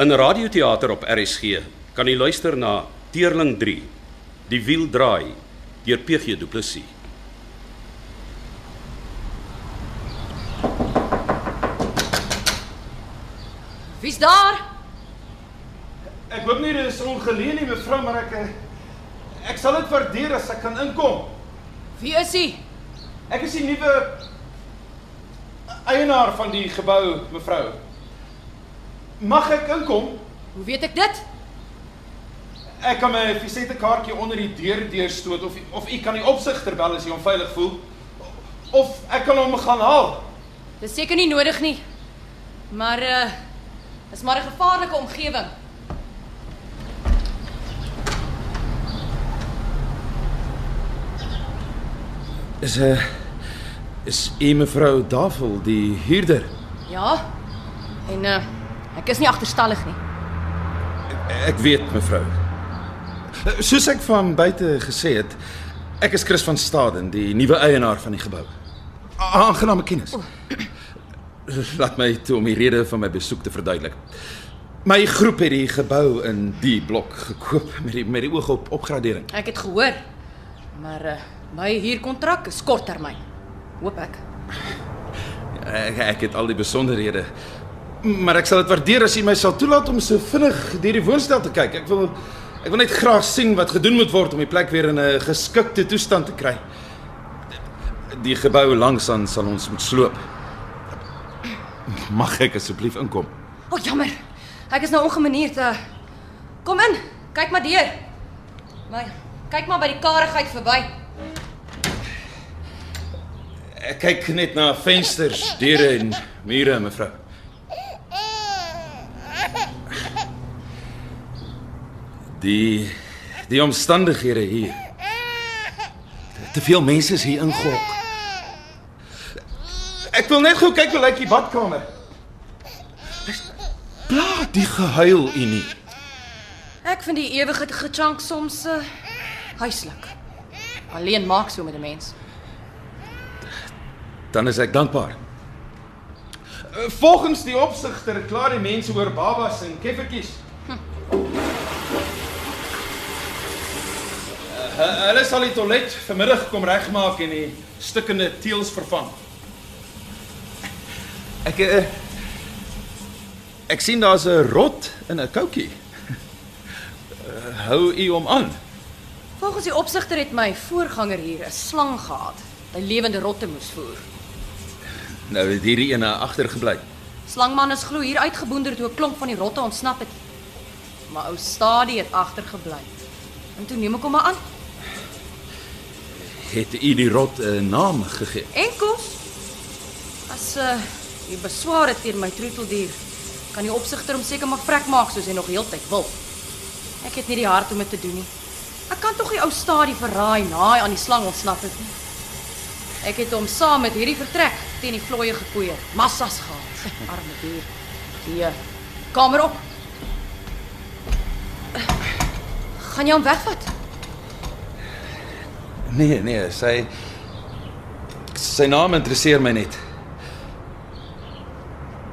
In radioteater op RSG kan jy luister na Teerling 3, Die wiel draai deur PG Du Plessis. Wie's daar? Ek hoop nie dit is ongeleen nie mevrou, maar ek ek sal dit waardeer as ek kan inkom. Wie is hy? Ek is die nuwe eienaar van die gebou, mevrou. Mag ek inkom? Hoe weet ek dit? Ek kan my visite kaartjie onder die deur deurstoot of of u kan die opsigter bel as jy onveilig voel. Of ek kan hom gaan haal. Dis seker nie nodig nie. Maar uh is maar 'n gevaarlike omgewing. Is 'n uh, is u mevrou Davel die huurder? Ja. En uh ek is nie agterstallig nie. Ek weet mevrou. Soos ek van buite gesê het, ek is Chris van Staden, die nuwe eienaar van die gebou. Aangename kennis. Laat my toe om die rede van my besoek te verduidelik. My groep het die gebou in die blok gekoop met die met die oog op opgradering. Ek het gehoor. Maar uh my huurkontrak is korttermyn. Hoop ek. Ek, ek het al die besonderhede. Maar ek sal dit waardeer as u my sal toelaat om so vinnig deur die woonstel te kyk. Ek wil ek wil net graag sien wat gedoen moet word om die plek weer in 'n geskikte toestand te kry. Die gebou langs aan sal ons moet sloop. Mag ek asseblief inkom? O, oh, jammer. Ek is nou ongemanierd. Uh, kom in. Kyk maar deur. My kyk maar by die karigheid verby. Ek kyk net na vensters, deure en mure, mevrou. Die die omstandighede hier. Te veel mense is hier ingehok. Ek wil net gou kyk hoe lyk die badkamer. Bla, die gehuil u nie. Ek vind die ewige gechunk soms uh, huislik. Alleen maak so met 'n mens. Dan is ek dankbaar. Eh, Volgens die opsigter klaar die mense oor babas en keffertjies. Uh, hulle sal die toilet vanmiddag kom regmaak en die stukkende teëls vervang. Ek uh, ek sien daar's 'n rot in 'n koutjie. Uh, hou u hom aan. Volgens die opsigter het my voorganger hier 'n slang gehad. Hy lewende rotte moes voer. Nou het hierdie ene agtergebly. Slangman is glo hier uitgeboonder toe 'n klomp van die rotte ontsnap het. Maar ou Stadie het agtergebly. En toe neem ek hom maar aan. Het u die rot 'n naam gegee? Enkels. As uh jy besware teen my troeteldier, kan die opsigter hom seker maar vrek maak soos hy nog heeltyd wil. Ek het nie die hart om dit te doen nie. Ek kan tog die ou Stadie verraai na hy aan die slang ontsnap het nie. Ek het hom saam met hierdie vertrek teen die vlooie gekoeier. Massas gehad. Arme dier. Die uh, kamer op. Gaan jy hom wegvat? Nee, nee, sy sy naam interesseer my net.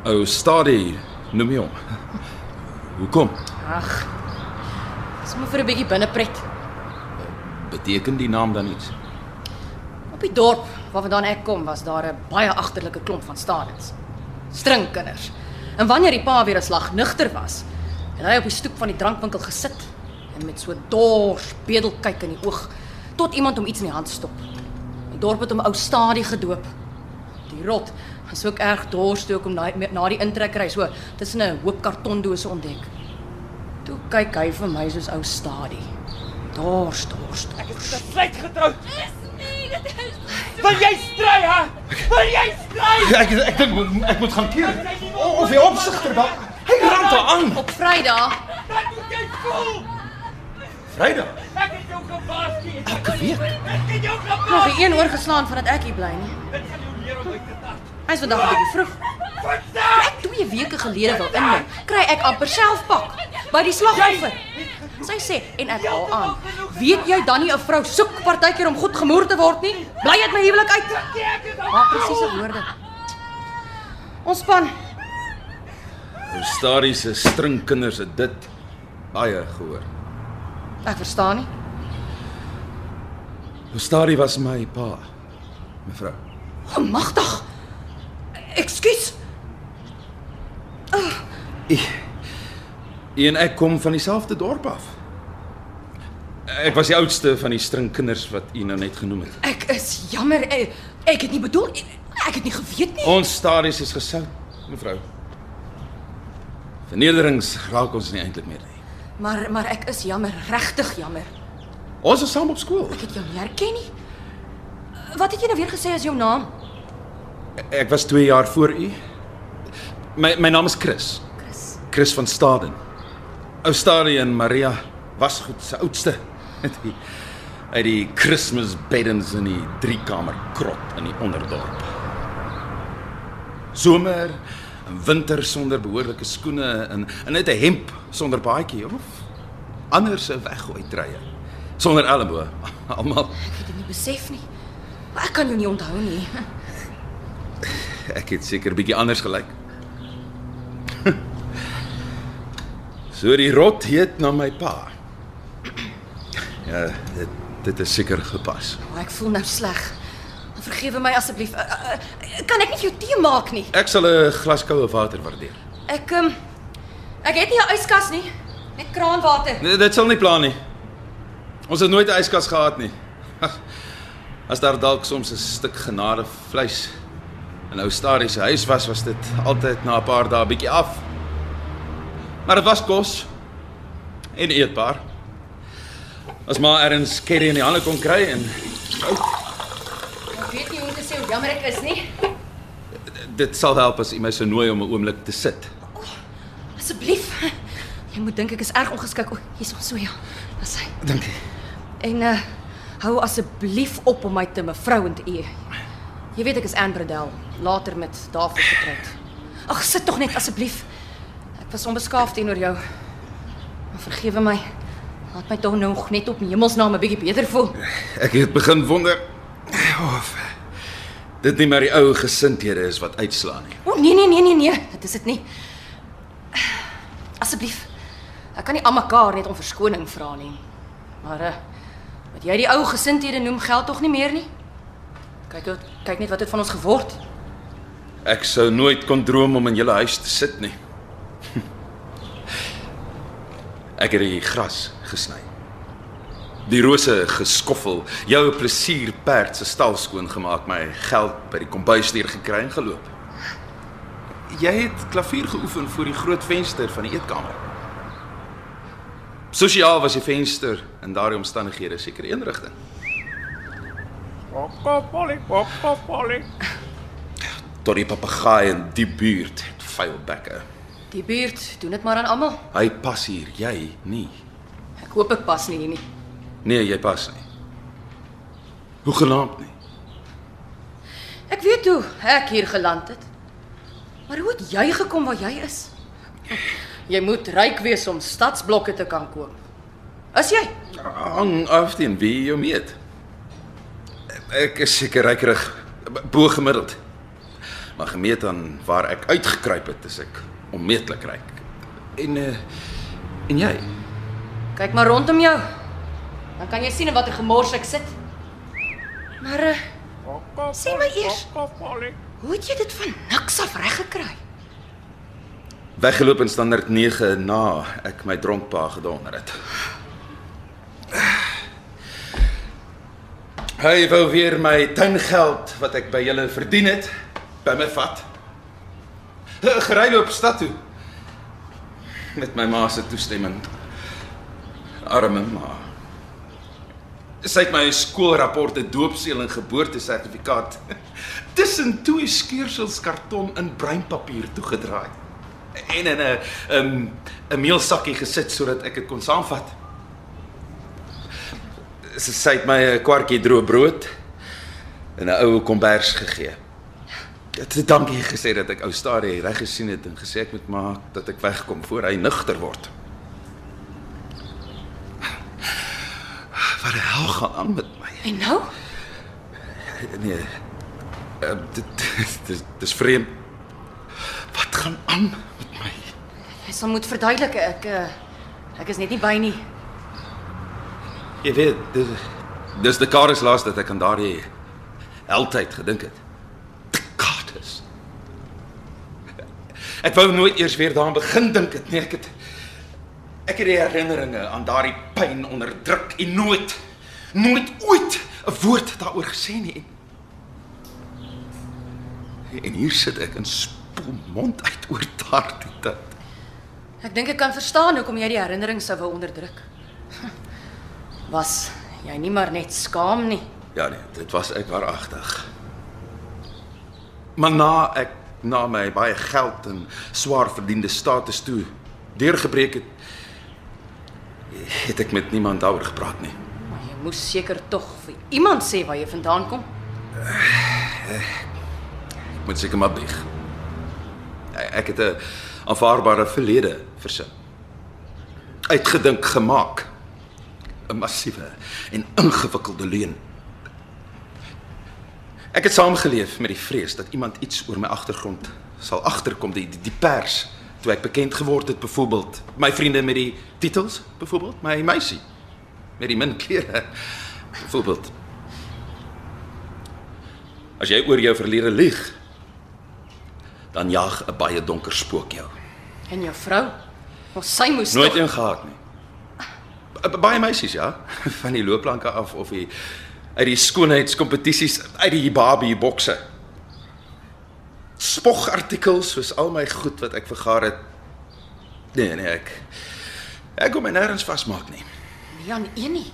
Ou Stadie, noem jy hom. Hoekom? Ag. Dis maar vir 'n bietjie binnepret. Beteken die naam dan iets? Op die dorp waarvandaan ek kom, was daar 'n baie agterlike klomp van stadens. Stringkinders. En wanneer die pa weer 'n slag nugter was, het hy op die stoep van die drankwinkel gesit en met so dors bedelkyk in die oog tot iemand hom iets in die hand stop. Die dorp het hom ou Stadie gedoop. Die rot was ook erg dors toe ek hom na, na die intrekkery so tussen 'n hoop kartondose ontdek. Toe kyk hy vir my soos ou Stadie. Dors, dors, dors. Besluit getrou. Wil jy stry, hè? Wil jy stry? Ek ek dink moet- ek moet gaan keer. Of die opsigter bel. Hy rand haar aan. Op Vrydag Dat moet jy voel. Vrydag. Ek het jou gewaarsku. Elke week. Ek het jou nog gewaarsku. nie een oorgeslaan vandat ek hier bly nie. Dit gaan jou leer om uit te tap. Hy's vandag 'n bietjie vroeg. Vandag. Ek 2 weke gelede wou inneem, kry ek amper self pak by die slagoffer. Sy sê en ek haal aan. Weet jy dan nie 'n vrou soek partykeer om goed gemoer te word nie? Bly uit my huwelik uit. Ek. Maar presiese woorde. Ons span. Ou Starie se stringkinders het dit baie gehoor. Ek verstaan nie. Ou Starie was my pa, mevrou. Magtig. Ekskuus. U en ek kom van dieselfde dorp af. Ek was die oudste van die stringkinders wat u nou net genoem het. Ek is jammer. Ek, ek het nie bedoel ek het nie geweet nie. Ons Staries is gesout, mevrou. Vernederings raak ons nie eintlik meer nie. Maar maar ek is jammer, regtig jammer. Ons was saam op skool. Ek het jou nie herken nie. Wat het jy nou weer gesê as jou naam? Ek was 2 jaar voor u. My my naam is Chris. Chris. Chris van Staden. Ou Starie en Maria was goed se oudste. Uit die uit die Christmas beddens in die driekamer krot in die onderdorp. Somer en winter sonder behoorlike skoene en en net 'n hemp sonder baadjie of anders se weggooi treie. Sonder elmboë. Almal Ek het dit nie besef nie. Maar ek kan jou nie onthou nie. Ek het seker bietjie anders gelyk. so die rot heet na my pa. Ja, dit dit is seker gepas. Oh, ek voel nou sleg. Vergewe my asseblief. Uh, uh, kan ek nie jou tee maak nie? Ek sal 'n glas koue water waardeer. Ek um, ek het nie 'n yskas nie. Net kraanwater. Nee, dit sal nie pla nie. Ons het nooit 'n yskas gehad nie. As daar dalk soms 'n stuk genade vleis in ou Starie se huis was, was dit altyd na 'n paar dae bietjie af. Maar dit was kos en eetbaar. As maar erns curry in die hande kon kry en Ek weet nie hoe om te sê hoe jammer ek is nie. dit sal help as u my sou nooi om 'n oomblik te sit. Asseblief. Jy moet dink ek is erg ongeskik. O, hier's ons so ja. Dis hy. Dankie. En uh hou asseblief op om my te mevrou en te eer. Jy weet ek is Anne Bradel, later met David getroud. Ag, sit tog net asseblief. Ek was onbeskaafd teenoor jou. Maar vergewe my. Laat my tog nog net op hemelsnaam 'n bietjie beter voel. Ek het begin wonder of dit nie maar die ou gesindhede is wat uitslaan nie. O nee nee nee nee nee, dit is dit nie. Asseblief. Ek kan nie almekaar net om verskoning vra nie. Maar uh wat jy die ou gesindhede noem geld tog nie meer nie. Kyk wat kyk net wat het van ons geword. Ek sou nooit kon droom om in julle huis te sit nie. Ek het die gras gesny. Die rose geskoffel, jou plesier perd se stal skoon gemaak, my geld by die kombuisdeur gekry en geloop. Jy het klavier geoefen voor die groot venster van die eetkamer. Sosiaal was die venster in daardie omstandighede seker een rigting. Popopoli, popopoli. Tot die papegaai in die buurt het vuil bekke. Die buurt doen dit maar aan almal. Hy pas hier, jy nie. Ek hoop ek pas nie hier nie. Nee, jy pas nie. Hoe genaamd nie. Ek weet hoe ek hier geland het. Maar hoe het jy gekom waar jy is? Jy moet ryk wees om stadsblokke te kan koop. Is jy? Hang af teen wie jy meet. Ek is seker rykerig bo gemiddeld. Maar gemeet aan waar ek uitgekruip het, is ek onmeetlik ryk. En uh en jy? Kyk maar rondom jou. Dan kan jy sien in watter gemors ek sit. Maar uh, Sê my eers. Hoe het jy dit van niks af reg gekry? Weggeloop in standaard 9 na ek my dronkpa gedonder het. Hy wou weer my tuingeld wat ek by julle verdien het by my vat. Gery loop stad toe. Met my ma se toestemming. Arme ma. Sy het my skoolrapporte, doopseël en geboortesertifikaat tussen twee skeursels karton in breinpapier toegedraai en in 'n 'n 'n meelsakkie gesit sodat ek dit kon saamvat. Sy sy het my 'n kwartjie droë brood en 'n ou kombers gegee. Dit dankie gesê dat ek ou Starie reg gesien het en gesê ek moet maak dat ek wegkom voor hy nugter word. Wat die hel gaan aan met my? En nou? Nee. Uh, dit dis dis vreemd. Wat gaan aan met my? Jy sal moet verduidelik ek uh, ek is net nie by nie. Jy weet, dis dis die kares laas dat ek aan daardie heeltyd gedink het. Dekades. Ek wou nooit eers weer daaraan begin dink het nie. Ek het ek het die herinneringe aan daardie pyn onderdruk en nooit nooit ooit 'n woord daaroor gesê nie. En hier sit ek in spoel mond uit oor daardie tyd. Ek dink ek kan verstaan hoekom jy die herinnering sou wou onderdruk. Was jy nie maar net skaam nie? Ja nee, dit was ek waaragtig. Maar na ek na my baie geld en swaar verdiende status toe deurgebreek het, het ek met niemand daaroor gepraat nie. Maar jy moes seker tog vir iemand sê waar jy vandaan kom. Ek moet seker maar bieg. Ek het 'n aanvaarbare verlede versin. Uitgedink gemaak. 'n Massiewe en ingewikkelde leuen. Ek het saamgeleef met die vrees dat iemand iets oor my agtergrond sal agterkom, die die, die pers toe ek bekend geword het byvoorbeeld. My vriende met die titels byvoorbeeld, my meisie met die min klere byvoorbeeld. As jy oor jou verlede lieg, dan jaag 'n baie donker spook jou. En jou vrou? Ons sy moes Nooit tog een gehad nie. Baie meisies ja, van die loopplanke af of die uit die skoonheidskompetisies, uit die Barbie bokse. Spogartikels soos al my goed wat ek vergaar het. Nee nee, ek ek kom my nêrens vasmaak nie. nie aan een nie.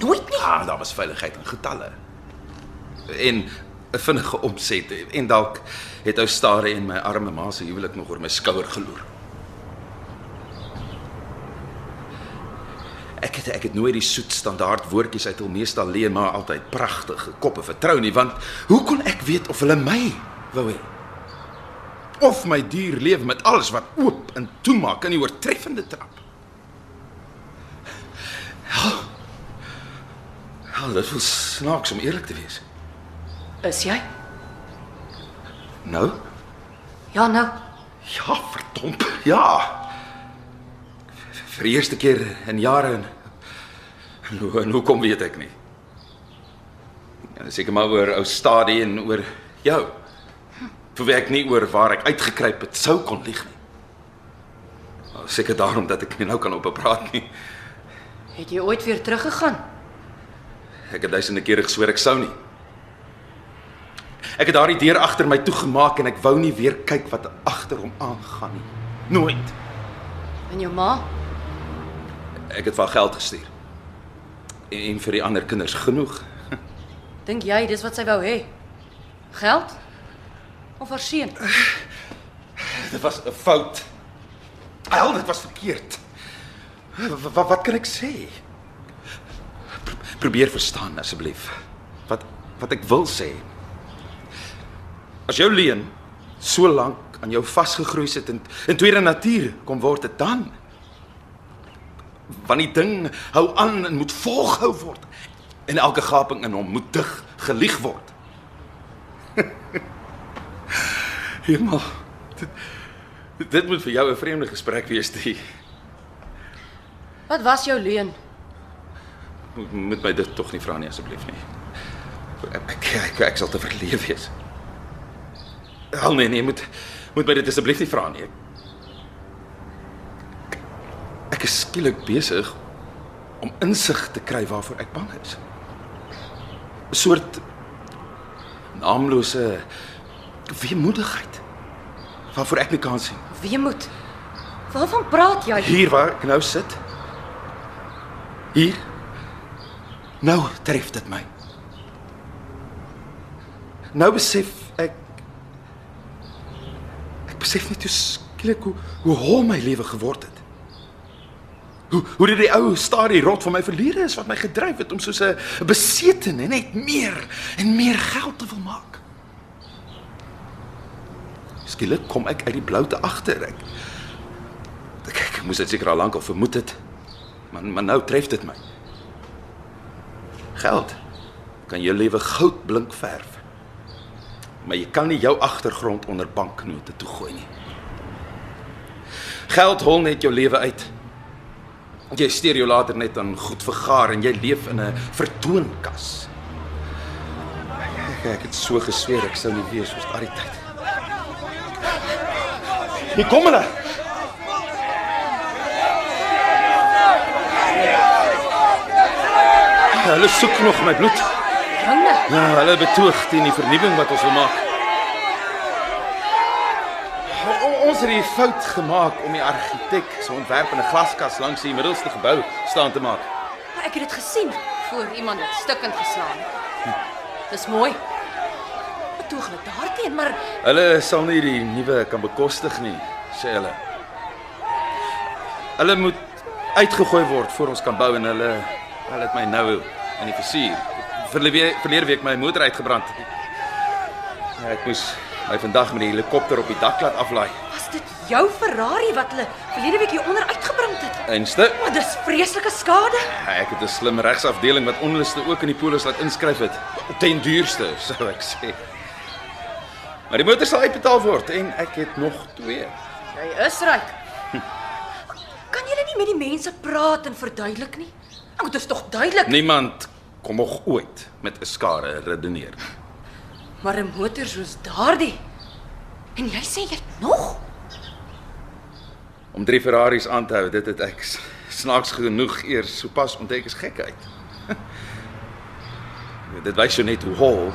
Nooit nie. Ah, daar was veiligheid in getalle. En 'n vinnige omset en dalk het ou stare en my arme ma se huwelik nog oor my skouer geloer. Ek het ek het nooit die soet standaard woordjies uit hul meestal leen maar altyd pragtige koppe vertrou nie want hoe kon ek weet of hulle my wou hê? Of my dier lewe met alles wat oop en toemaak in die oortreffende trap. Ja, dit voel snaaks om eerlik te wees. Is jy? Nou? Ja, nou. Ja, verdomp. Ja. Vir die eerste keer in jare en en hoe en hoekom weet ek nie. Ja, seker maar oor ou stadie en oor jou. Vir wie ek nie oor waar ek uitgekruip het sou kon lieg nie. Nou, Seker daarom dat ek nie nou kan op praat nie. Het jy ooit weer teruggegaan? Ek het duisende kere gesweer ek sou nie. Ek het daardie deur agter my toegemaak en ek wou nie weer kyk wat agter hom aangaan nie. Nooit. En jou ma? Ek het van geld gestuur. En vir die ander kinders genoeg. Dink jy dis wat sy wou hê? Geld? Of haar seun? Dit was 'n fout. Al dit was verkeerd. Wat, wat, kan ek sê? Pro, probeer verstaan asseblief. Wat wat ek wil sê. As jou leen so lank aan jou vasgegroei sit en in tweede natuur kom word dit dan want die ding hou aan en moet volgehou word en elke gaping in hom moet dig gelieg word. Hemel. Dit, dit moet vir jou 'n vreemde gesprek wees, die. Wat was jou leuen? Moet, moet my dit tog nie vra nie asseblief nie. Ek ek, ek, ek sal te verleef wees. Al nee nee, moet moet my dit asseblief nie vra nie. Ek, ek is skielik besig om insig te kry waarvoor ek bang is. 'n Soort naamlose weemoedigheid waarvoor ek nie kan sien. Weemoed. Waarvan praat jy? Hier waar ek nou sit. Hier. Nou tref dit my. Nou besef ek ek besef net hoe skielik hoe hoe hol my lewe geword het. Hoe hoe dit die ou stadie rot van my verlede is wat my gedryf het om soos 'n besetene net meer en meer geld te wil maak. Skielik kom ek uit die bloute agter ek. Ek, ek moes dit seker al lank al vermoed het. Maar maar nou tref dit my. Geld kan jou lewe goudblink verf. Maar jy kan nie jou agtergrond onder banknote toe gooi nie. Geld hol net jou lewe uit. Jy steur jou later net aan goed vergaar en jy leef in 'n vertoonkas. Ek, ek het so gesweer ek sou nie wees soos daardie tyd. Hier kom hulle. Hulle soek nog my bloed. Ja, hulle betoog teen die vernuwing wat ons wil maak. O, ons het die fout gemaak om die argitek se ontwerp in 'n glaskas langs die middelste gebou staan te maak. Ek het dit gesien voor iemand dit stukkend geslaan het. Dis mooi. Betoog hulle daarteen, maar Hulle sal nie die nuwe kan bekostig nie, sê hulle. Hulle moet uitgegooi word voor ons kan bou en hulle hulle het my nou in die versuur. Verlede week, verlede week my motor uitgebrand. Ja, ek moes my vandag met die helikopter op die dak laat aflaai. was dit jou Ferrari wat hulle verlede week hier onder uitgebrand het? Einste, Maar dis vreeslike skade. Ja, ek het 'n slim regsafdeling wat onluste ook in die polis laat inskryf het. Ten duurste, sou ek sê. Maar die motor sal uitbetaal word en ek het nog twee. Jy is ryk. Kan julle nie met die mense praat en verduidelik nie? Nou, dit is tog duidelik. Niemand kom nog ooit met 'n skare redeneer. Maar 'n motor soos daardie. En jy sê jy nog? Om drie Ferraris aan te hou, dit het ek snaaks genoeg eers sopas ontdek is gekheid. dit wys jou net hoe hol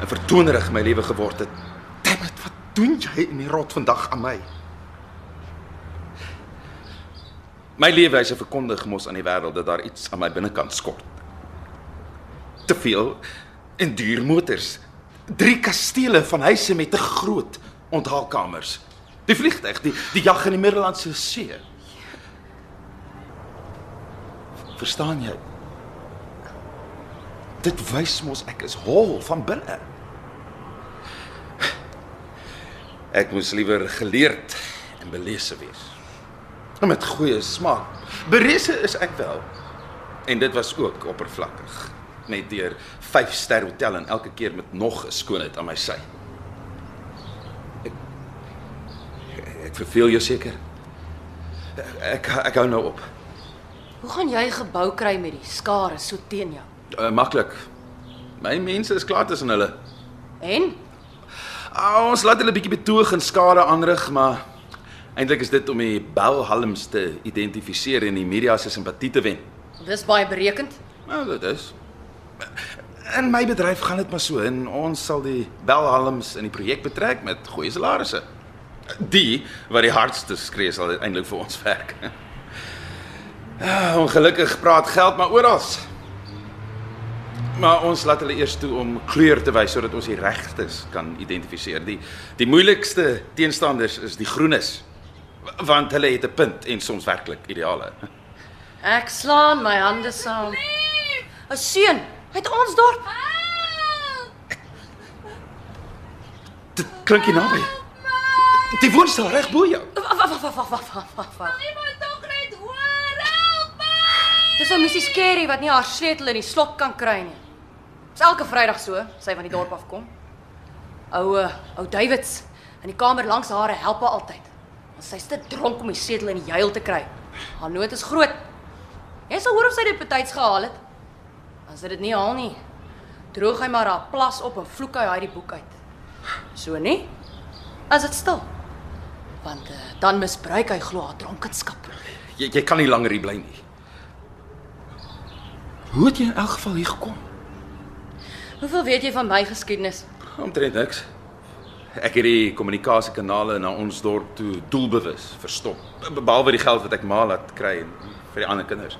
en vertonerig my lewe geword het. Doen jy in die rot vandag aan my? My leefwyse verkondig mos aan die wêreld dat daar iets aan my binnekant skort. Te veel en duur motors. Drie kastele van huise met te groot onthaalkamers. Die vliegtyg, die die jag in die Middellandse See. Verstaan jy? Dit wys mos ek is hol van binne. Ek moes liewer geleerd en belese wees. Met goeie smaak. Berese is ek wel. En dit was ook oppervlakkig. Net deur 5-ster hotel en elke keer met nog 'n skoonheid aan my sy. Ek ek verveel jou seker. Ek ek hou nou op. Hoe gaan jy gebou kry met die skare so teen jou? Uh, maklik. My mense is klaar tussen hulle. En Ah, ons laat hulle bietjie betoog en skade aanrig, maar eintlik is dit om die belhalms te identifiseer en die media se simpatie te wen. dis baie berekend. Nou, dit is. In my bedryf gaan dit maar so en ons sal die belhalms in die projek betrek met goeie salarisse. Die wat die hardste skree sal uiteindelik vir ons werk. Ja, ongelukkig praat geld maar oral. Maar ons laat hulle eers toe om kleur te wys sodat ons die regstes kan identifiseer. Die die moeilikste teenstanders is die groenes. Want hulle het 'n punt en soms werklik ideale. Ek slaan my hande saam. 'n Seun uit ons dorp. Dit klink nie naby. Die woonstel reg bo jou. Wag wag wag wag wag wag. Iemand tog net hoor, help my! Dis ou Missie Skerry wat nie haar sleutel in die slot kan kry nie. Dis elke Vrydag so, sy van die dorp af kom. Ou uh, ou Davids in die kamer langs haar help haar altyd. Want sy's te dronk om die sleutel in die juil te kry. Haar nood is groot. Jy sal hoor of sy dit betyds gehaal het. As sy dit nie haal nie, droog hy maar haar plas op en vloek hy haar die boek uit. So nie? As dit stil. Want uh, dan misbruik hy glo haar dronkenskap. Jy jy kan nie langer hier bly nie. Hoe het jy in elk geval hier gekom? Hoeveel weet jy van my geskiedenis? Omtrent niks. Ek het die kommunikasiekanale na ons dorp toe doelbewus verstop. Be- Behalwe die geld wat ek maar laat kry en vir die ander kinders.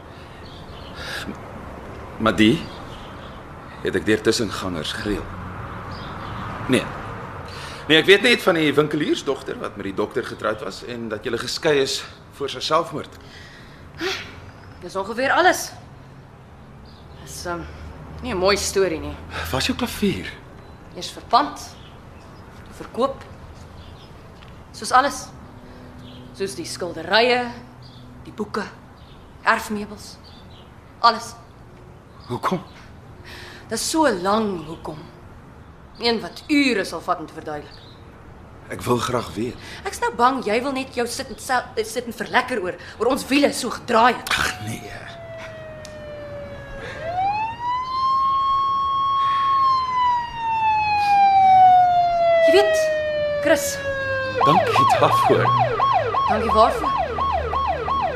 Maar die het ek deur tussengangers gereël. Nee. Nee, ek weet net van die winkeliersdogter wat met die dokter getroud was en dat jy geskei is voor sy selfmoord. Dis ongeveer alles. Dis um, nie 'n mooi storie nie. Was jou klavier? Eers verpand, verkoop. Soos alles. Soos die skilderye, die boeke, erfmeubels. Alles. Hoekom? Dis so lank hoekom. Een wat ure sal vat om te verduidelik. Ek wil graag weet. Ek's nou bang jy wil net jou sit en sel- eh, sit en verlekker oor oor ons wiele so gedraai het. Ag nee. Jy weet, Chris, Dankie daarvoor. dankie waarvoor?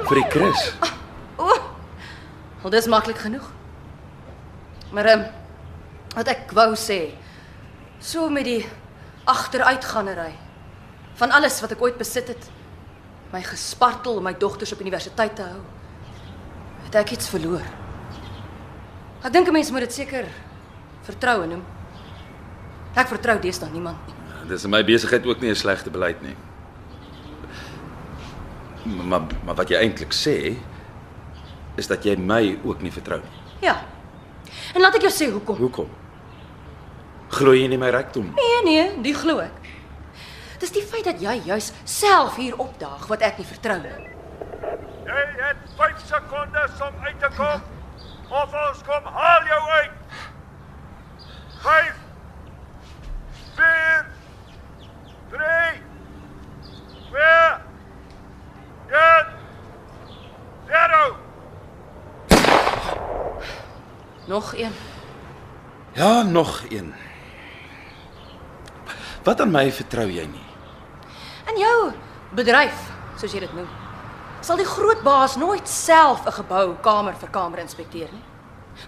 Vir die Chris. O. Wel dis maklik genoeg. Maar ehm wat ek wou sê, so met die agteruitganery van alles wat ek ooit besit het, my gespartel om my dogters op universiteit te hou, het ek iets verloor. Ek dink 'n mens moet dit seker vertroue noem. Ek vertrou deesdae niemand nie. Dis in my besigheid ook nie 'n slegte beleid nie. Maar maar, wat jy eintlik sê is dat jy my ook nie vertrou nie. Ja. En laat ek jou sê hoekom. Hoekom? Glo jy nie my rykdom? Nee, nee, die glo ek. Dis die feit dat jy juis self hier opdaag wat ek nie vertrou nie. Jy het 5 sekondes om uit te kom of ons kom haal jou uit. 5 4 3 2 1 0 Nog een. Ja, nog een. Wat aan my vertrou jy nie? In jou bedryf, soos jy dit noem, sal die groot baas nooit self 'n gebou kamer vir kamer inspekteer nie.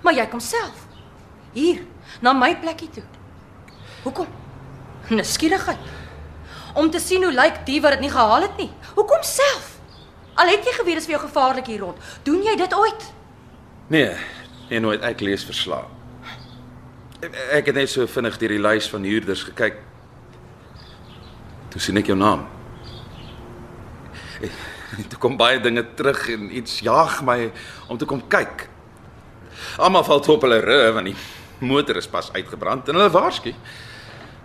Maar jy kom self hier na my plekkie toe. Hoekom? Nuuskierigheid. Om te sien hoe lyk die wat dit nie gehaal het nie. Hoekom self? Al het jy geweet dit is vir jou gevaarlik hier rond. Doen jy dit ooit? Nee, nee nooit ek lees verslae. Ek, ek het net so vinnig deur die lys van huurders gekyk. Toe sien ek jou naam. Toe kom baie dinge terug en iets jaag my om te kom kyk. Almal val op hulle rug want die motor is pas uitgebrand en hulle waarsku.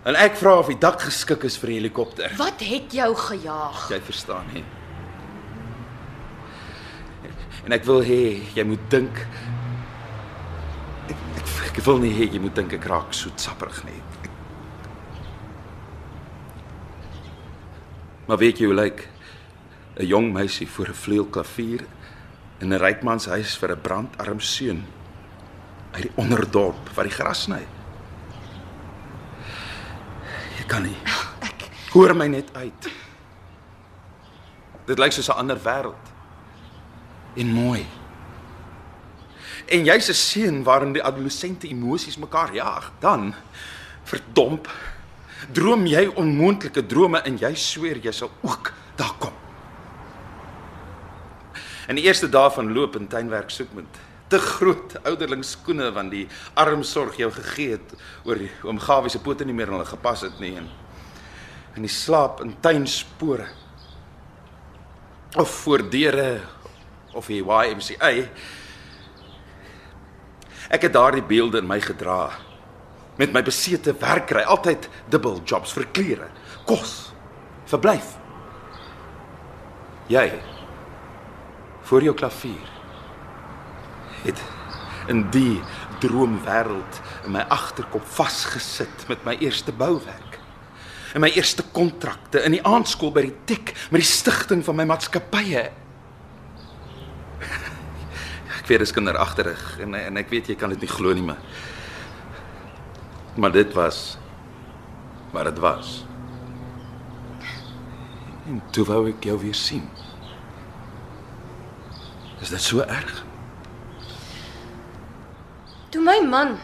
En ek vra of die dak geskik is vir 'n helikopter. Wat het jou gejaag? Jy verstaan nie. En ek wil hê jy moet dink ek, ek, ek wil nie hê jy moet dink ek raak soetsapperig nie. Maar weet jy hoe lyk 'n jong meisie voor 'n vleuelklavier in 'n rykman se huis vir 'n brandarm seun uit die onderdorp wat die gras sny? Kan nie. Ek Hoor my net uit. Dit lyk soos 'n ander wêreld. En mooi. En jy's 'n seun waarin die adolessente emosies mekaar jaag. Dan verdomp droom jy onmoontlike drome en jy sweer jy sal ook daar kom. In die eerste dae van loop en tuinwerk soek met te groot ouderlingsskoene want die armsorg jou gegee het oor oom Gawie se pote nie meer in hulle gepas het nie en in die slaap in tuinspore of voor deure of die YMCA ek het daardie beelde in my gedra met my besete werkry altyd dubbel jobs vir klere kos verblyf. Jy voor jou klavier het in die droomwêreld in my agterkop vasgesit met my eerste bouwerk en my eerste kontrakte in die aandskool by die TEK met die stigting van my maatskappye. Ek weet dit is kinderagterig en en ek weet jy kan dit nie glo nie, maar maar dit was maar dit was. En toe wou ek jou weer sien. Is dit so erg? Toe my man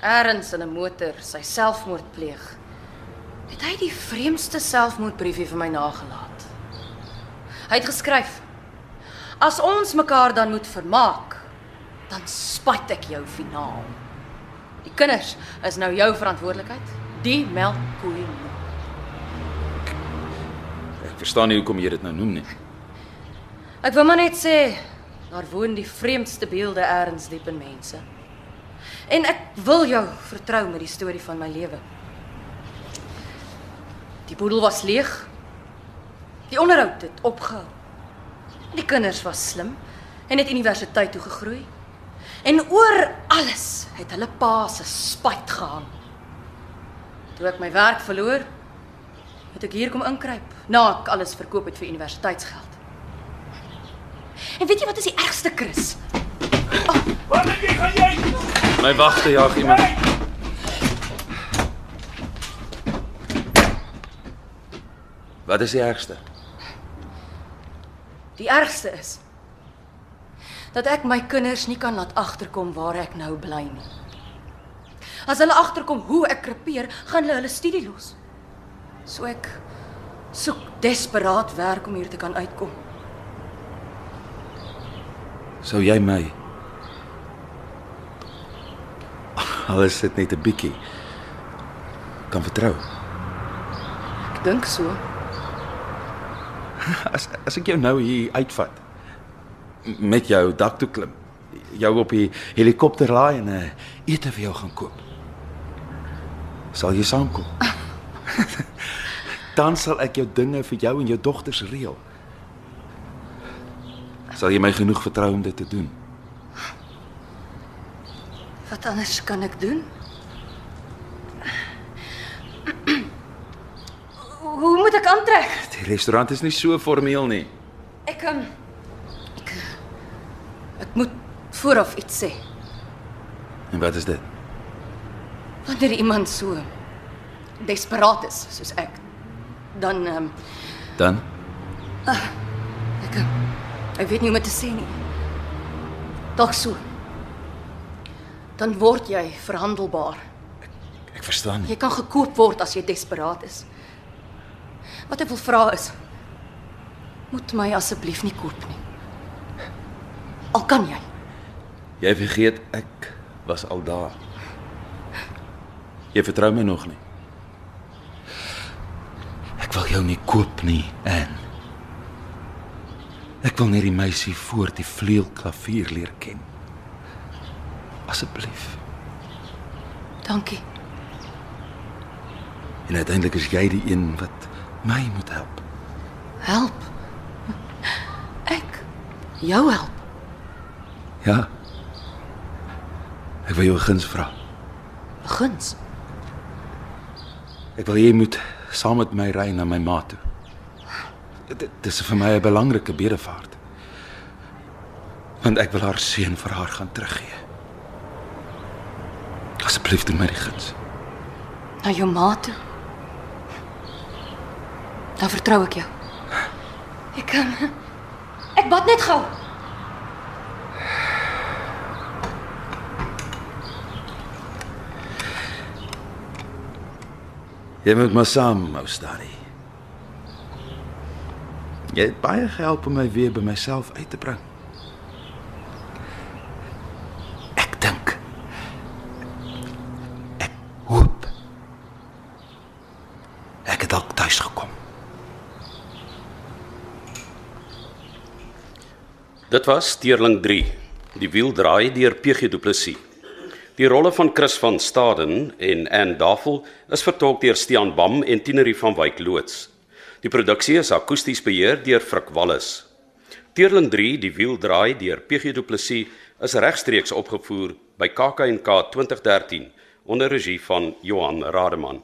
ergens in 'n motor sy selfmoord pleeg, het hy die vreemdste selfmoordbriefie vir my nagelaat. Hy het geskryf: As ons mekaar dan moet vermaak, dan spyt ek jou finaal. Die kinders is nou jou verantwoordelikheid. Die melkkoe. Ek verstaan nie hoekom jy dit nou noem nie. Ek wil maar net sê daar woon die vreemdste beelde eers diep in mense. En ek wil jou vertrou met die storie van my lewe. Die boedel was leeg. Die onderhoud het opgehou. Die kinders was slim en het universiteit toe gegroei. En oor alles het hulle pa se spyt gehang. Toe ek my werk verloor, Het ek hier kom inkruip na ek alles verkoop het vir universiteitsgeld. En weet jy wat is die ergste, Chris? Wat dink jy gaan jy? My wagte jag iemand. Wat is die ergste? Die ergste is dat ek my kinders nie kan laat agterkom waar ek nou bly nie. As hulle agterkom hoe ek krepeer, gaan hulle hulle studie los. So ek soek desperaat werk om hier te kan uitkom. Sou jy my alles dit net 'n bietjie kan vertrou? Ek dink so. As as ek jou nou hier uitvat met jou dak toe klim, jou op die helikopter laai en 'n ete vir jou gaan koop. Sal jy saamkom? Dan sal ek jou dinge vir jou en jou dogters reël. Sal jy my genoeg vertrou om dit te doen? Wat anders kan ek doen? Hoe moet ek aantrek? Die restaurant is nie so formeel nie. Ek um, ek ek moet vooraf iets sê. En wat is dit? Wanneer iemand so desperaat is soos ek, dan um, Dan ek um, ek weet nie hoe om dit te sê nie. Dalk so. Dan word jy verhandelbaar. ek verstaan nie. Jy kan gekoop word as jy desperaat is. Wat ek wil vra is moet my asseblief nie koop nie. Al kan jy. Jy vergeet ek was al daar. Jy vertrou my nog nie. Ek wil jou nie koop nie, Ann. Ek wil net die meisie voor die vleuelklavier leer ken. Asseblief. Dankie. En uiteindelik is jy die een wat my moet help. Help. Ek jou help. Ja. Ek wil jou 'n guns vra. Beguns. Ek wil jy moet saam met my ry na my ma toe. Dit dis vir my 'n belangrike bedevaart. Want ek wil haar seun vir haar gaan teruggee. Asseblief doen my die guns. Na jou ma toe. Dan vertrou ek jou. Ek kan Ek bad net gou. Jy moet maar saam, ou Stari. Jy het baie gehelp om my weer by myself uit te bring. Ek dink ek hoop ek het dalk tuis gekom. Dit was Steerling 3. Die wiel draai deur PG Du Plessis. Die rolle van Chris van Staden en Anne Davel is vertolk deur Stian Bam en Tinerie van Wyk loods. Die produksie is akoesties beheer deur Frik Wallis. Teerling 3, die wiel draai deur PG Du Plessis is regstreeks opgevoer by KAK&K 2013 onder regie van Johan Rademan.